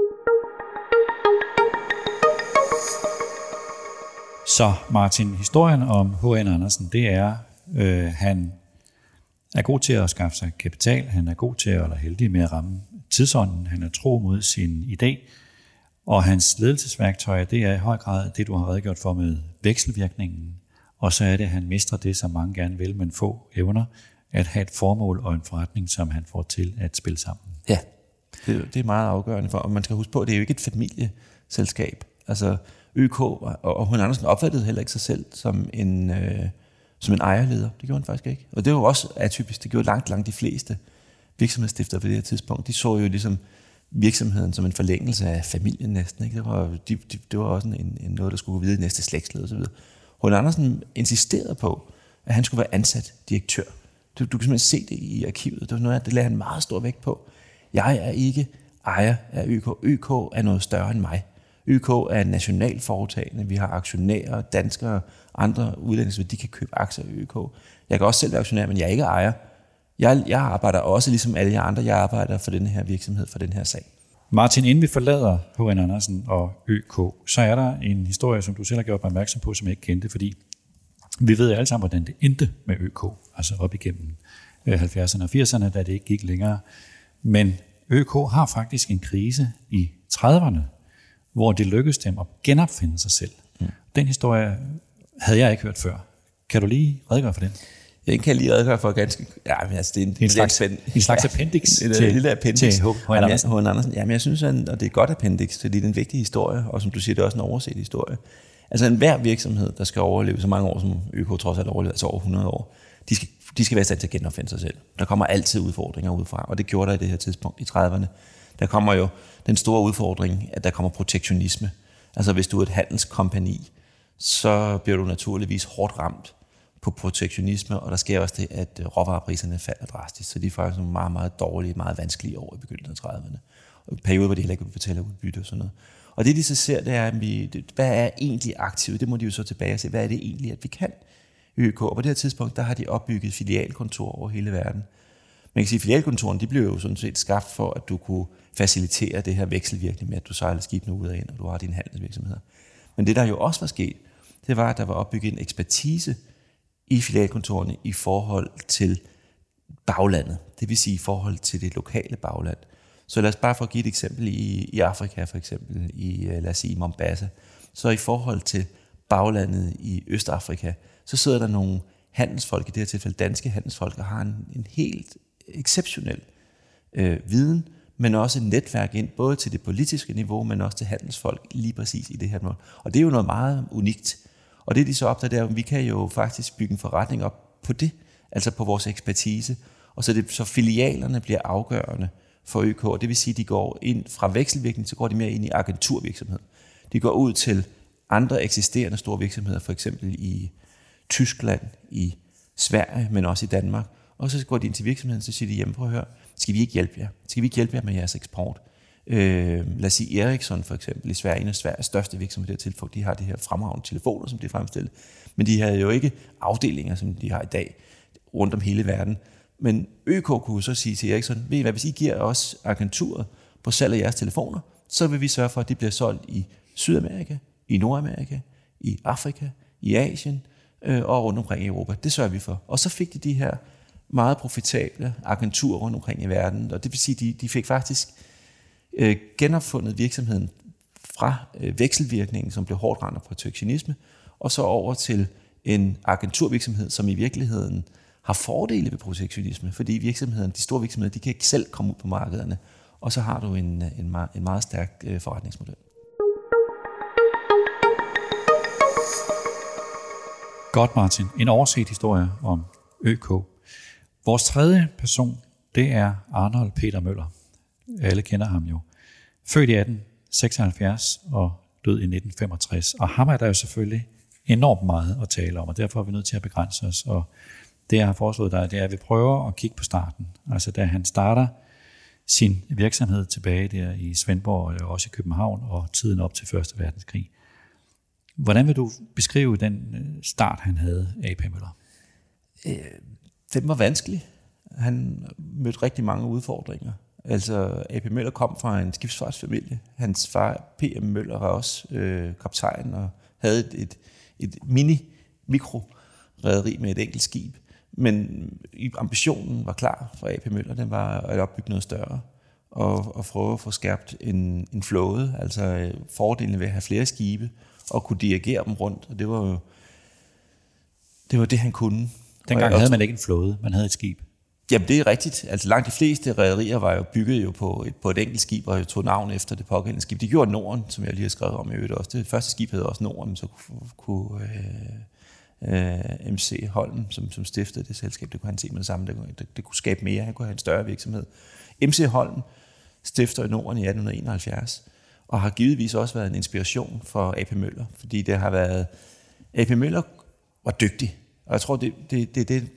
Så Martin, historien om H.N. Andersen, det er, øh, han er god til at skaffe sig kapital, han er god til at være heldig med at ramme tidsånden, han er tro mod sin idé, og hans ledelsesværktøj, det er i høj grad det, du har redegjort for med vekselvirkningen, og så er det, at han mister det, som mange gerne vil, men få evner, at have et formål og en forretning, som han får til at spille sammen. Ja, det, det er meget afgørende for, og man skal huske på, at det er jo ikke et familieselskab. Altså, ØK, og hun Andersen opfattede heller ikke sig selv som en, øh, som en ejerleder. Det gjorde han faktisk ikke. Og det var jo også atypisk. Det gjorde langt, langt de fleste virksomhedsstifter på det her tidspunkt. De så jo ligesom virksomheden som en forlængelse af familien næsten. Ikke? Det, var, de, de, det var også en, en noget, der skulle gå videre i næste slægtsled osv. Hun Andersen insisterede på, at han skulle være ansat direktør. Du, du kan simpelthen se det i arkivet. Det var noget, det lagde han meget stor vægt på. Jeg er ikke ejer af ØK. ØK er noget større end mig. YK er en national foretagende. Vi har aktionærer, danskere, andre udlændinge, de kan købe aktier i YK. Jeg kan også selv være aktionær, men jeg er ikke ejer. Jeg, jeg arbejder også ligesom alle jer andre. Jeg arbejder for den her virksomhed, for den her sag. Martin, inden vi forlader H.N. Andersen og ØK, så er der en historie, som du selv har gjort mig opmærksom på, som jeg ikke kendte, fordi vi ved alle sammen, hvordan det endte med ØK, altså op igennem øh, 70'erne og 80'erne, da det ikke gik længere. Men ØK har faktisk en krise i 30'erne, hvor det lykkedes dem at genopfinde sig selv. Mm. Den historie havde jeg ikke hørt før. Kan du lige redegøre for den? Jeg kan lige redegøre for ganske... Ja, men altså, det er en, en, slags, en, en slags appendix ja, til, en lille appendix. til H. Andersen. H. Andersen. Ja, men jeg synes, at, og det er et godt appendix, fordi det er en vigtig historie, og som du siger, det er også en overset historie. Altså en hver virksomhed, der skal overleve så mange år, som ØK trods alt overlever, altså over 100 år, de skal, de skal være i stand til at genopfinde sig selv. Der kommer altid udfordringer udefra, og det gjorde der i det her tidspunkt i 30'erne. Der kommer jo den store udfordring, at der kommer protektionisme. Altså hvis du er et handelskompani, så bliver du naturligvis hårdt ramt på protektionisme, og der sker også det, at øh, råvarepriserne falder drastisk, så de er faktisk nogle meget, meget dårlige, meget vanskelige år i begyndelsen af 30'erne. Og perioder, hvor de heller ikke betale udbytte og sådan noget. Og det de så ser, det er, at vi, hvad er egentlig aktivt? Det må de jo så tilbage og se, hvad er det egentlig, at vi kan i ØK? Og på det her tidspunkt, der har de opbygget filialkontor over hele verden. Man kan sige, at filialkontorerne, de blev jo sådan set skabt for, at du kunne facilitere det her vekselvirkning med, at du sejler skibene ud og ind, og du har dine handelsvirksomheder. Men det, der jo også var sket, det var, at der var opbygget en ekspertise i filialkontorerne i forhold til baglandet. Det vil sige i forhold til det lokale bagland. Så lad os bare få give et eksempel i, i Afrika, for eksempel i, øh, lad os sige, Mombasa. Så i forhold til baglandet i Østafrika, så sidder der nogle handelsfolk, i det her tilfælde danske handelsfolk, og har en, en helt exceptionel øh, viden, men også et netværk ind, både til det politiske niveau, men også til handelsfolk lige præcis i det her måde. Og det er jo noget meget unikt. Og det de så opdager, det er, at vi kan jo faktisk bygge en forretning op på det, altså på vores ekspertise, og så, det, så filialerne bliver afgørende for ØK, og det vil sige, at de går ind fra vekselvirkning, så går de mere ind i agenturvirksomhed. De går ud til andre eksisterende store virksomheder, for eksempel i Tyskland, i Sverige, men også i Danmark, Og så går de ind til virksomheden, så siger de, jamen prøv at høre, skal vi ikke hjælpe jer? Skal vi ikke hjælpe jer med jeres eksport? Øh, lad os sige Ericsson for eksempel i Sverige, en af Sveriges største virksomheder til, for de har de her fremragende telefoner, som de fremstillede. Men de havde jo ikke afdelinger, som de har i dag, rundt om hele verden. Men ØK kunne så sige til Ericsson, ved I hvad, hvis I giver os agenturet på salg af jeres telefoner, så vil vi sørge for, at de bliver solgt i Sydamerika, i Nordamerika, i Afrika, i Asien øh, og rundt omkring i Europa. Det sørger vi for. Og så fik de de her meget profitable agenturer rundt omkring i verden, og det vil sige, de, de fik faktisk øh, genopfundet virksomheden fra øh, vekselvirkningen, som blev hårdt ramt af protektionisme, og så over til en agenturvirksomhed, som i virkeligheden har fordele ved protektionisme, fordi virksomheden, de store virksomheder, de kan ikke selv komme ud på markederne, og så har du en, øh, en, en meget stærk øh, forretningsmodel. Godt, Martin. En overset historie om ØK. Vores tredje person, det er Arnold Peter Møller. Alle kender ham jo. Født i 1876 og død i 1965. Og ham er der jo selvfølgelig enormt meget at tale om, og derfor er vi nødt til at begrænse os. Og det, jeg har foreslået dig, det er, at vi prøver at kigge på starten. Altså da han starter sin virksomhed tilbage der i Svendborg og også i København og tiden op til Første Verdenskrig. Hvordan vil du beskrive den øh, start, han havde, AP Møller? Øh, den var vanskelig. Han mødte rigtig mange udfordringer. Altså, AP Møller kom fra en skibsfartsfamilie. Hans far, P.M. Møller, var også øh, kaptajn og havde et, et, et mini-mikro rederi med et enkelt skib. Men ambitionen var klar for AP Møller, den var at opbygge noget større og, og prøve at få skærpt en, en flåde, altså øh, fordelene fordelen ved at have flere skibe og kunne dirigere dem rundt, og det var jo det, var det han kunne. Dengang havde man ikke en flåde, man havde et skib. Jamen det er rigtigt. Altså langt de fleste rædderier var jo bygget jo på et, på et enkelt skib, og jo tog navn efter det pågældende skib. Det gjorde Norden, som jeg lige har skrevet om i øvrigt også. Det første skib hed også Norden, så kunne, kunne øh, øh, MC Holm, som, som stiftede det selskab, det kunne han se med det samme. Det, det, det kunne skabe mere, han kunne have en større virksomhed. MC Holm stifter i Norden i 1871, og har givetvis også været en inspiration for AP Møller, fordi det har været... AP Møller var dygtig, og jeg tror, det, det, det, det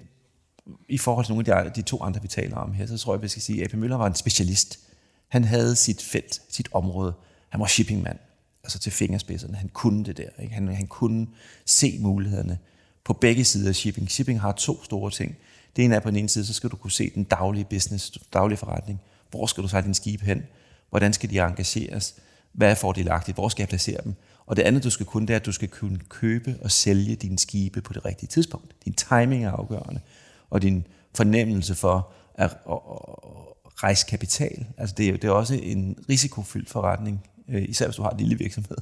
i forhold til nogle af de, de to andre, vi taler om her, så tror jeg, vi skal sige, at AP Møller var en specialist. Han havde sit felt, sit område. Han var shippingmand, altså til fingerspidserne. Han kunne det der. Ikke? Han, han kunne se mulighederne på begge sider af shipping. Shipping har to store ting. Det ene er på den ene side, så skal du kunne se den daglige business, daglige forretning. Hvor skal du sejle din skib hen? Hvordan skal de engageres? Hvad er fordelagtigt? Hvor skal jeg placere dem? Og det andet, du skal kunne, det er, at du skal kunne købe og sælge dine skibe på det rigtige tidspunkt. Din timing er afgørende og din fornemmelse for at, at, at rejse kapital. Altså det, er, det er også en risikofyldt forretning, øh, især hvis du har en lille virksomhed.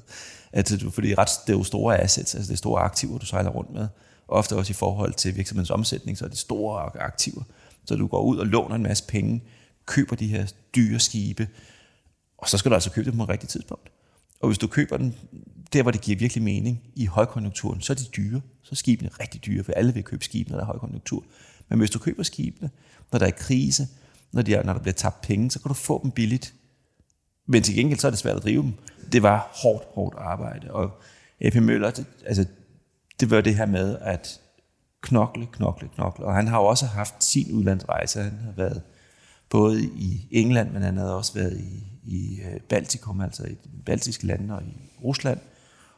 Altså, fordi ret, det er jo store assets, altså det er store aktiver, du sejler rundt med. Ofte også i forhold til virksomhedens omsætning, så er det store aktiver. Så du går ud og låner en masse penge, køber de her dyre skibe, og så skal du altså købe dem på et rigtigt tidspunkt. Og hvis du køber den der, hvor det giver virkelig mening i højkonjunkturen, så er de dyre. Så er skibene rigtig dyre, for alle vil købe skibene, når der er højkonjunktur. Men hvis du køber skibene, når der er krise, når, de er, når der bliver tabt penge, så kan du få dem billigt. Men til gengæld så er det svært at drive dem. Det var hårdt, hårdt arbejde. Og F.M. Møller, det, altså, det var det her med at knokle, knokle, knokle. Og han har jo også haft sin udlandsrejse. Han har været både i England, men han havde også været i, i øh, Baltikum, altså i de baltiske lande og i Rusland,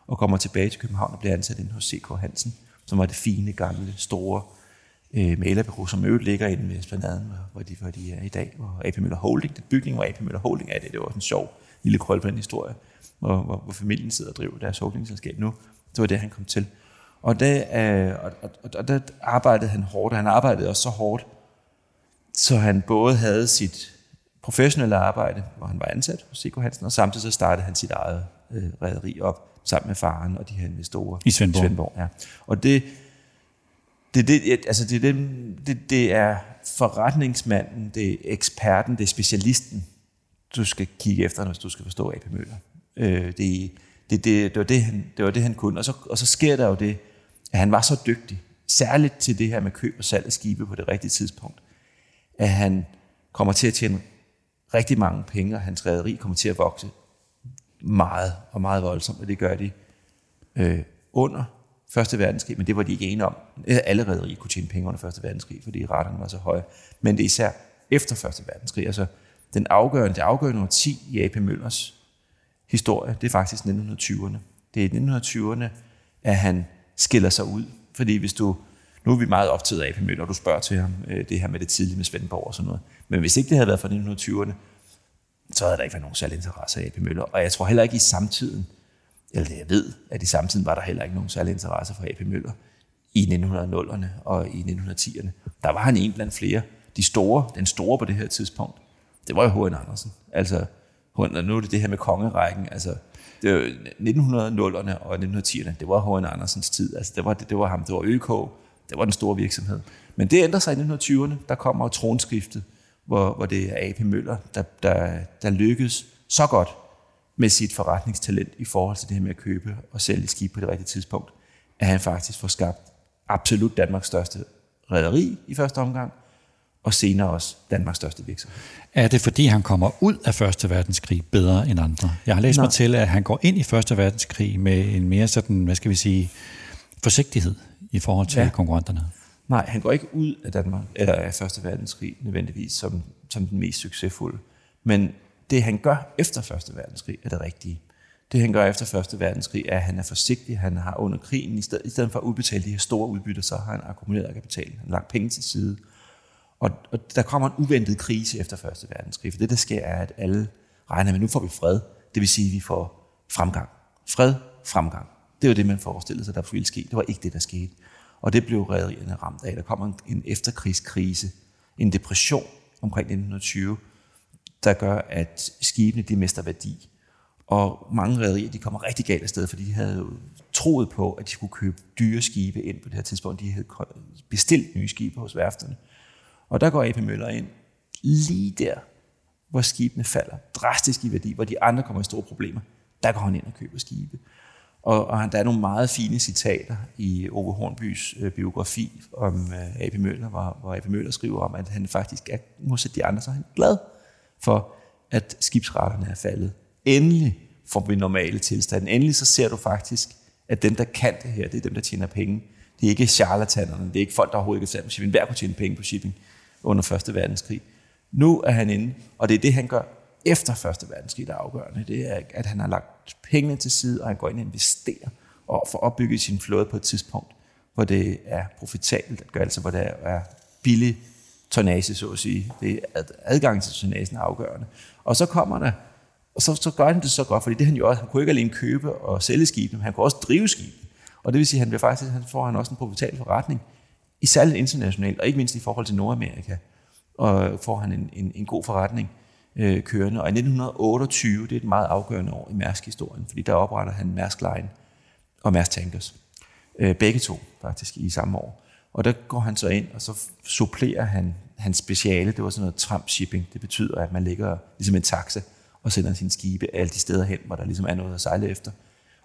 og kommer tilbage til København og bliver ansat ind hos C.K. Hansen, som var det fine, gamle, store øh, malerbureau, som øvrigt ligger inde ved Esplanaden, hvor de, hvor de er i dag, og AP Møller Holding, den bygning, hvor AP Møller Holding er det, det var en sjov lille krøl på den historie, hvor, hvor, hvor familien sidder og driver deres holdingselskab nu. Det var det, han kom til. Og, det, øh, og, og, og der arbejdede han hårdt, og han arbejdede også så hårdt, så han både havde sit professionelle arbejde, hvor han var ansat hos Siko Hansen, og samtidig så startede han sit eget øh, rederi op sammen med faren og de her investorer. I Svendborg. I Svendborg ja. Og det, det, det, altså det, det, det, det er forretningsmanden, det er eksperten, det er specialisten, du skal kigge efter, hvis du skal forstå AP Møller. Øh, det, det, det, det, var det, han, det var det, han kunne. Og så, og så sker der jo det, at han var så dygtig, særligt til det her med køb og salg af skibe på det rigtige tidspunkt, at han kommer til at tjene rigtig mange penge, og hans rederi kommer til at vokse meget og meget voldsomt, og det gør de øh, under Første Verdenskrig, men det var de ikke enige om. Øh, Alle rædderier kunne tjene penge under Første Verdenskrig, fordi retterne var så høje. Men det er især efter Første Verdenskrig. Altså den afgørende, det afgørende 10 i A.P. Møllers historie, det er faktisk 1920'erne. Det er i 1920'erne, at han skiller sig ud. Fordi hvis du, nu er vi meget optaget af A.P. Møller, og du spørger til ham, øh, det her med det tidlige med Svendborg og sådan noget. Men hvis ikke det havde været fra 1920'erne, så havde der ikke været nogen særlig interesse af A.P. Møller. Og jeg tror heller ikke i samtiden, eller det jeg ved, at i samtiden var der heller ikke nogen særlig interesse for A.P. Møller i 1900'erne og i 1910'erne. Der var han en blandt flere. De store, den store på det her tidspunkt, det var jo H.N. Andersen. Altså, nu er det det her med kongerækken. Altså, det var 1900'erne og 1910'erne, det var H.N. Andersens tid. Altså, det var, det, det var ham, det var ØK, det var den store virksomhed. Men det ændrer sig i 1920'erne. Der kommer tronskiftet, hvor, hvor det er A.P. Møller, der, der, der lykkes så godt med sit forretningstalent i forhold til det her med at købe og sælge skib på det rigtige tidspunkt, at han faktisk får skabt absolut Danmarks største rederi i første omgang, og senere også Danmarks største virksomhed. Er det fordi, han kommer ud af Første Verdenskrig bedre end andre? Jeg har læst Nej. mig til, at han går ind i Første Verdenskrig med en mere sådan, hvad skal vi sige, forsigtighed i forhold til ja. konkurrenterne. Nej, han går ikke ud af Danmark, eller af Første Verdenskrig nødvendigvis som, som den mest succesfulde. Men det han gør efter Første Verdenskrig er det rigtige. Det han gør efter Første Verdenskrig er, at han er forsigtig. Han har under krigen, i stedet, i stedet for at udbetale de her store udbytter, så har han akkumuleret kapital. Han har lagt penge til side. Og, og der kommer en uventet krise efter Første Verdenskrig. For det, der sker, er, at alle regner med, at nu får vi fred. Det vil sige, at vi får fremgang. Fred, fremgang. Det var det, man forestillede sig, der ville ske. Det var ikke det, der skete. Og det blev rædderierne ramt af. Der kom en, en efterkrigskrise, en depression omkring 1920, der gør, at skibene de mister værdi. Og mange rædderier de kommer rigtig galt afsted, fordi de havde jo troet på, at de skulle købe dyre skibe ind på det her tidspunkt. De havde bestilt nye skibe hos værfterne. Og der går AP Møller ind lige der, hvor skibene falder drastisk i værdi, hvor de andre kommer i store problemer. Der går han ind og køber skibe. Og, og der er nogle meget fine citater i Ove Hornbys øh, biografi om øh, A.P. Møller, hvor, hvor A.P. Møller skriver om, at han faktisk er, modsat de andre, så er han glad for, at skibsretterne er faldet. Endelig får vi normale tilstande. Endelig så ser du faktisk, at dem, der kan det her, det er dem, der tjener penge. Det er ikke charlatanerne, det er ikke folk, der overhovedet ikke kan shipping. Hver kunne tjene penge på shipping under Første Verdenskrig. Nu er han inde, og det er det, han gør efter Første Verdenskrig, der er afgørende. Det er, at han har lagt pengene til side, og han går ind og investerer og får opbygget sin flåde på et tidspunkt, hvor det er profitabelt at gøre, altså hvor det er billig tonnage, så at sige. Det er adgang til tonnagen er afgørende. Og så kommer der, og så, så gør han det så godt, fordi det han jo også, han kunne ikke alene købe og sælge skibene, men han kunne også drive skibene. Og det vil sige, at han bliver faktisk, han får han også en profitabel forretning, i særligt internationalt, og ikke mindst i forhold til Nordamerika, og får han en, en, en god forretning øh, kørende. Og i 1928, det er et meget afgørende år i Mærsk-historien, fordi der opretter han Mærsk Line og Mærsk Tankers. Øh, begge to faktisk i samme år. Og der går han så ind, og så supplerer han hans speciale, det var sådan noget tramp shipping. Det betyder, at man ligger ligesom en taxa og sender sine skibe alle de steder hen, hvor der ligesom er noget at sejle efter.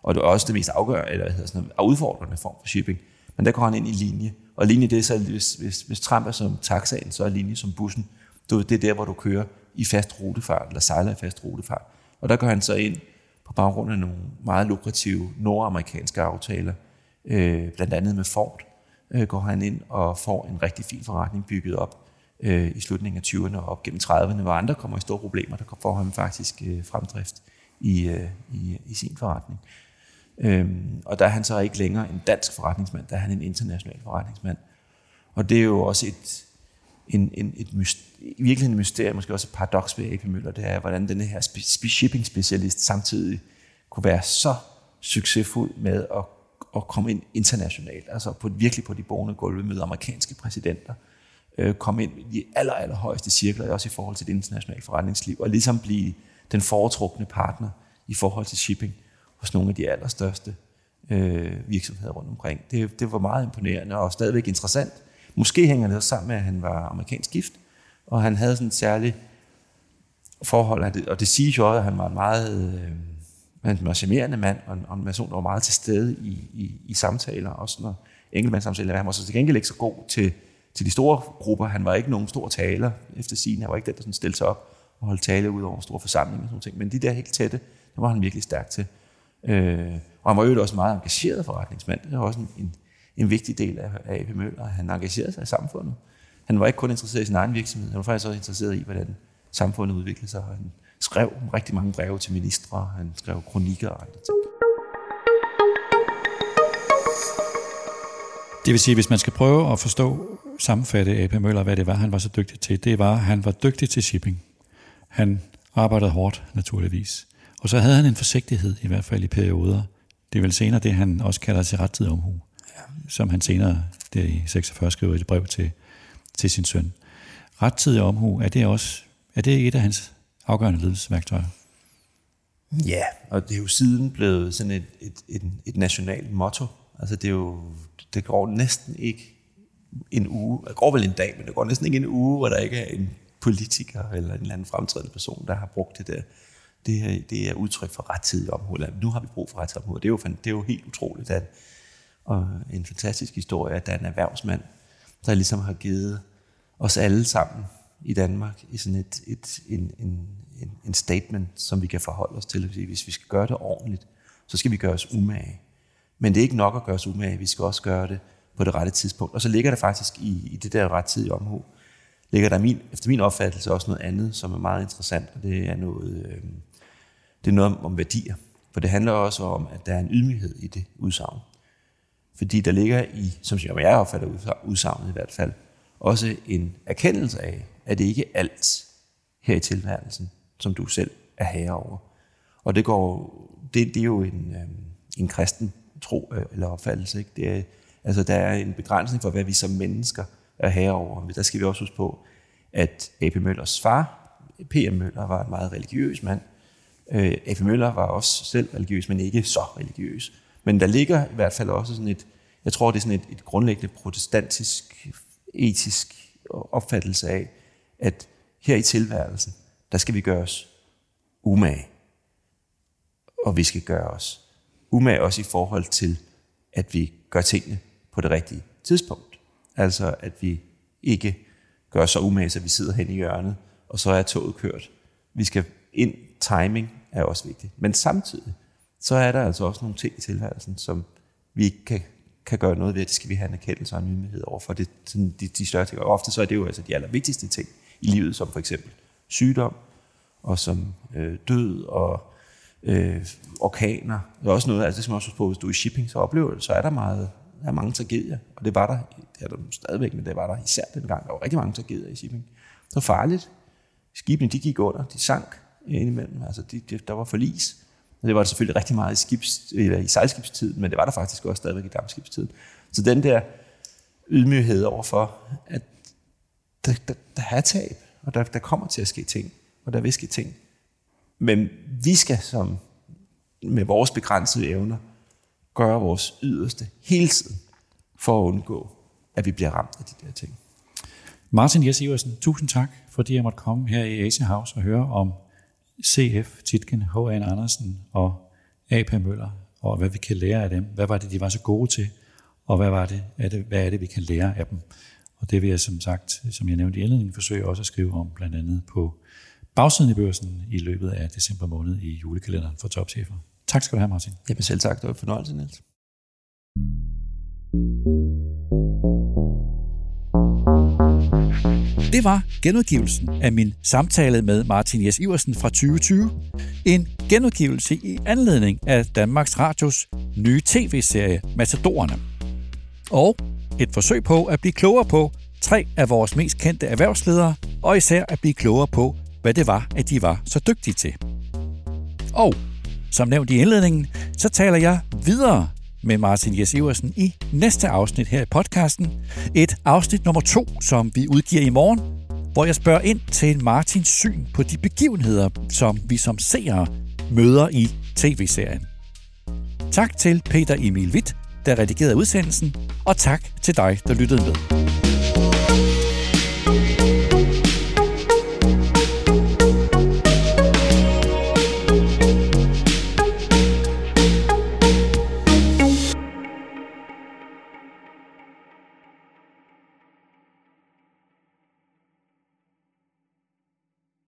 Og det er også det mest afgørende, eller hvad hedder sådan noget, udfordrende form for shipping. Men der går han ind i linje. Og linje det er så, hvis, hvis, hvis tramp er som taxaen, så er linje som bussen. Det er der, hvor du kører i fast rutefart, eller sejler i fast rutefart. Og der går han så ind på baggrund af nogle meget lukrative nordamerikanske aftaler, øh, blandt andet med Ford, øh, går han ind og får en rigtig fin forretning bygget op øh, i slutningen af 20'erne og op gennem 30'erne, hvor andre kommer i store problemer, der får han faktisk øh, fremdrift i, øh, i, i sin forretning. Øhm, og der er han så ikke længere en dansk forretningsmand, der er han en international forretningsmand. Og det er jo også et, en, en, et myst, virkeligheden et mysterium, måske også et paradoks ved AP Møller, det er, hvordan denne her shipping specialist samtidig kunne være så succesfuld med at, at komme ind internationalt, altså på, virkelig på de borgende gulve med amerikanske præsidenter, øh, komme ind i de aller, aller højeste cirkler, også i forhold til det internationale forretningsliv, og ligesom blive den foretrukne partner i forhold til shipping hos nogle af de allerstørste øh, virksomheder rundt omkring. Det, det var meget imponerende og stadigvæk interessant. Måske hænger det også sammen med, at han var amerikansk gift, og han havde sådan et særligt forhold, og det siges jo også, at han var en meget øh, en charmerende mand, og en, og en person, der var meget til stede i, i, i samtaler, også når enkeltmandssamtaler. Han var så til gengæld ikke så god til, til de store grupper. Han var ikke nogen stor taler efter sin. Han var ikke den, der sådan stillede sig op og holdt tale ud over store forsamlinger og sådan ting. Men de der helt tætte, det var han virkelig stærk til. Øh, og han var jo også meget engageret forretningsmand. Det er også en, en, en vigtig del af, af AP Møller. Han engagerede sig i samfundet. Han var ikke kun interesseret i sin egen virksomhed, han var faktisk også interesseret i, hvordan samfundet udviklede sig. Han skrev rigtig mange breve til ministre, han skrev kronikker og andre ting. Det vil sige, hvis man skal prøve at forstå, sammenfatte AP Møller, hvad det var, han var så dygtig til, det var, at han var dygtig til shipping. Han arbejdede hårdt, naturligvis. Og så havde han en forsigtighed, i hvert fald i perioder. Det er vel senere det, han også kalder til rettidig omhu som han senere der i 46 skriver i et brev til, til sin søn. Rettidig omhu, er det også er det et af hans afgørende ledelsesværktøjer? Ja, og det er jo siden blevet sådan et, et, et, et nationalt motto. Altså det er jo, det går næsten ikke en uge, det går vel en dag, men det går næsten ikke en uge, hvor der ikke er en politiker eller en eller anden fremtrædende person, der har brugt det der. Det det er udtryk for rettidig omhu. Nu har vi brug for rettidig omhu. Det er jo, det er jo helt utroligt, at, og en fantastisk historie, at der er en erhvervsmand, der ligesom har givet os alle sammen i Danmark i sådan et, et, en, en, en, en statement, som vi kan forholde os til. Hvis vi skal gøre det ordentligt, så skal vi gøre os umage. Men det er ikke nok at gøre os umage, vi skal også gøre det på det rette tidspunkt. Og så ligger der faktisk i, i det der rettidige omhu, ligger der min, efter min opfattelse også noget andet, som er meget interessant, og det er noget, øh, det er noget om værdier. For det handler også om, at der er en ydmyghed i det udsagn. Fordi der ligger i, som jeg opfatter udsagnet i hvert fald, også en erkendelse af, at det ikke er alt her i tilværelsen, som du selv er herre over. Og det, går, det, det er jo en, øh, en kristen tro øh, eller opfattelse. Ikke? Det er, altså, der er en begrænsning for, hvad vi som mennesker er herre over. Men der skal vi også huske på, at A.P. Møllers far, P.M. Møller, var en meget religiøs mand. Øh, A.P. Møller var også selv religiøs, men ikke så religiøs. Men der ligger i hvert fald også sådan et, jeg tror, det er sådan et, et grundlæggende protestantisk, etisk opfattelse af, at her i tilværelsen, der skal vi gøre os umage. Og vi skal gøre os umage også i forhold til, at vi gør tingene på det rigtige tidspunkt. Altså, at vi ikke gør så umage, at vi sidder hen i hjørnet, og så er toget kørt. Vi skal ind, timing er også vigtigt. Men samtidig, så er der altså også nogle ting i tilværelsen, som vi ikke kan, kan gøre noget ved. Det skal vi have en erkendelse og en myndighed over for. Det, sådan de, de større ting. Og ofte så er det jo altså de allervigtigste ting i livet, som for eksempel sygdom, og som øh, død og øh, orkaner. Det er også noget, altså det skal man også på, hvis du er i shipping, så oplever det, så er der meget, der er mange tragedier, og det var der, det er der stadigvæk, men det var der især dengang, der var rigtig mange tragedier i shipping. Det var farligt. Skibene, de gik under, de sank indimellem, altså de, de, der var forlis. Det var der selvfølgelig rigtig meget i, skibs, eller i sejlskibstiden, men det var der faktisk også stadigvæk i dampskibstiden. Så den der ydmyghed overfor, at der, der, der er tab, og der, der kommer til at ske ting, og der vil ske ting. Men vi skal som med vores begrænsede evner gøre vores yderste hele tiden for at undgå, at vi bliver ramt af de der ting. Martin Jes Iversen, tusind tak, fordi jeg måtte komme her i Asia House og høre om CF, Titken, H.A. Andersen og A.P. Møller, og hvad vi kan lære af dem. Hvad var det, de var så gode til, og hvad, var det, er det, hvad er det, vi kan lære af dem? Og det vil jeg som sagt, som jeg nævnte i indledningen, forsøge også at skrive om blandt andet på bagsiden i børsen i løbet af december måned i julekalenderen for topchefer. Tak skal du have, Martin. Jamen selv tak, det var en fornøjelse, Niels. Det var genudgivelsen af min samtale med Martin Jes Iversen fra 2020. En genudgivelse i anledning af Danmarks Radios nye tv-serie Matadorerne. Og et forsøg på at blive klogere på tre af vores mest kendte erhvervsledere, og især at blive klogere på, hvad det var, at de var så dygtige til. Og som nævnt i indledningen, så taler jeg videre med Martin Jes Iversen i næste afsnit her i podcasten. Et afsnit nummer to, som vi udgiver i morgen, hvor jeg spørger ind til Martins syn på de begivenheder, som vi som seere møder i tv-serien. Tak til Peter Emil Witt, der redigerede udsendelsen, og tak til dig, der lyttede med.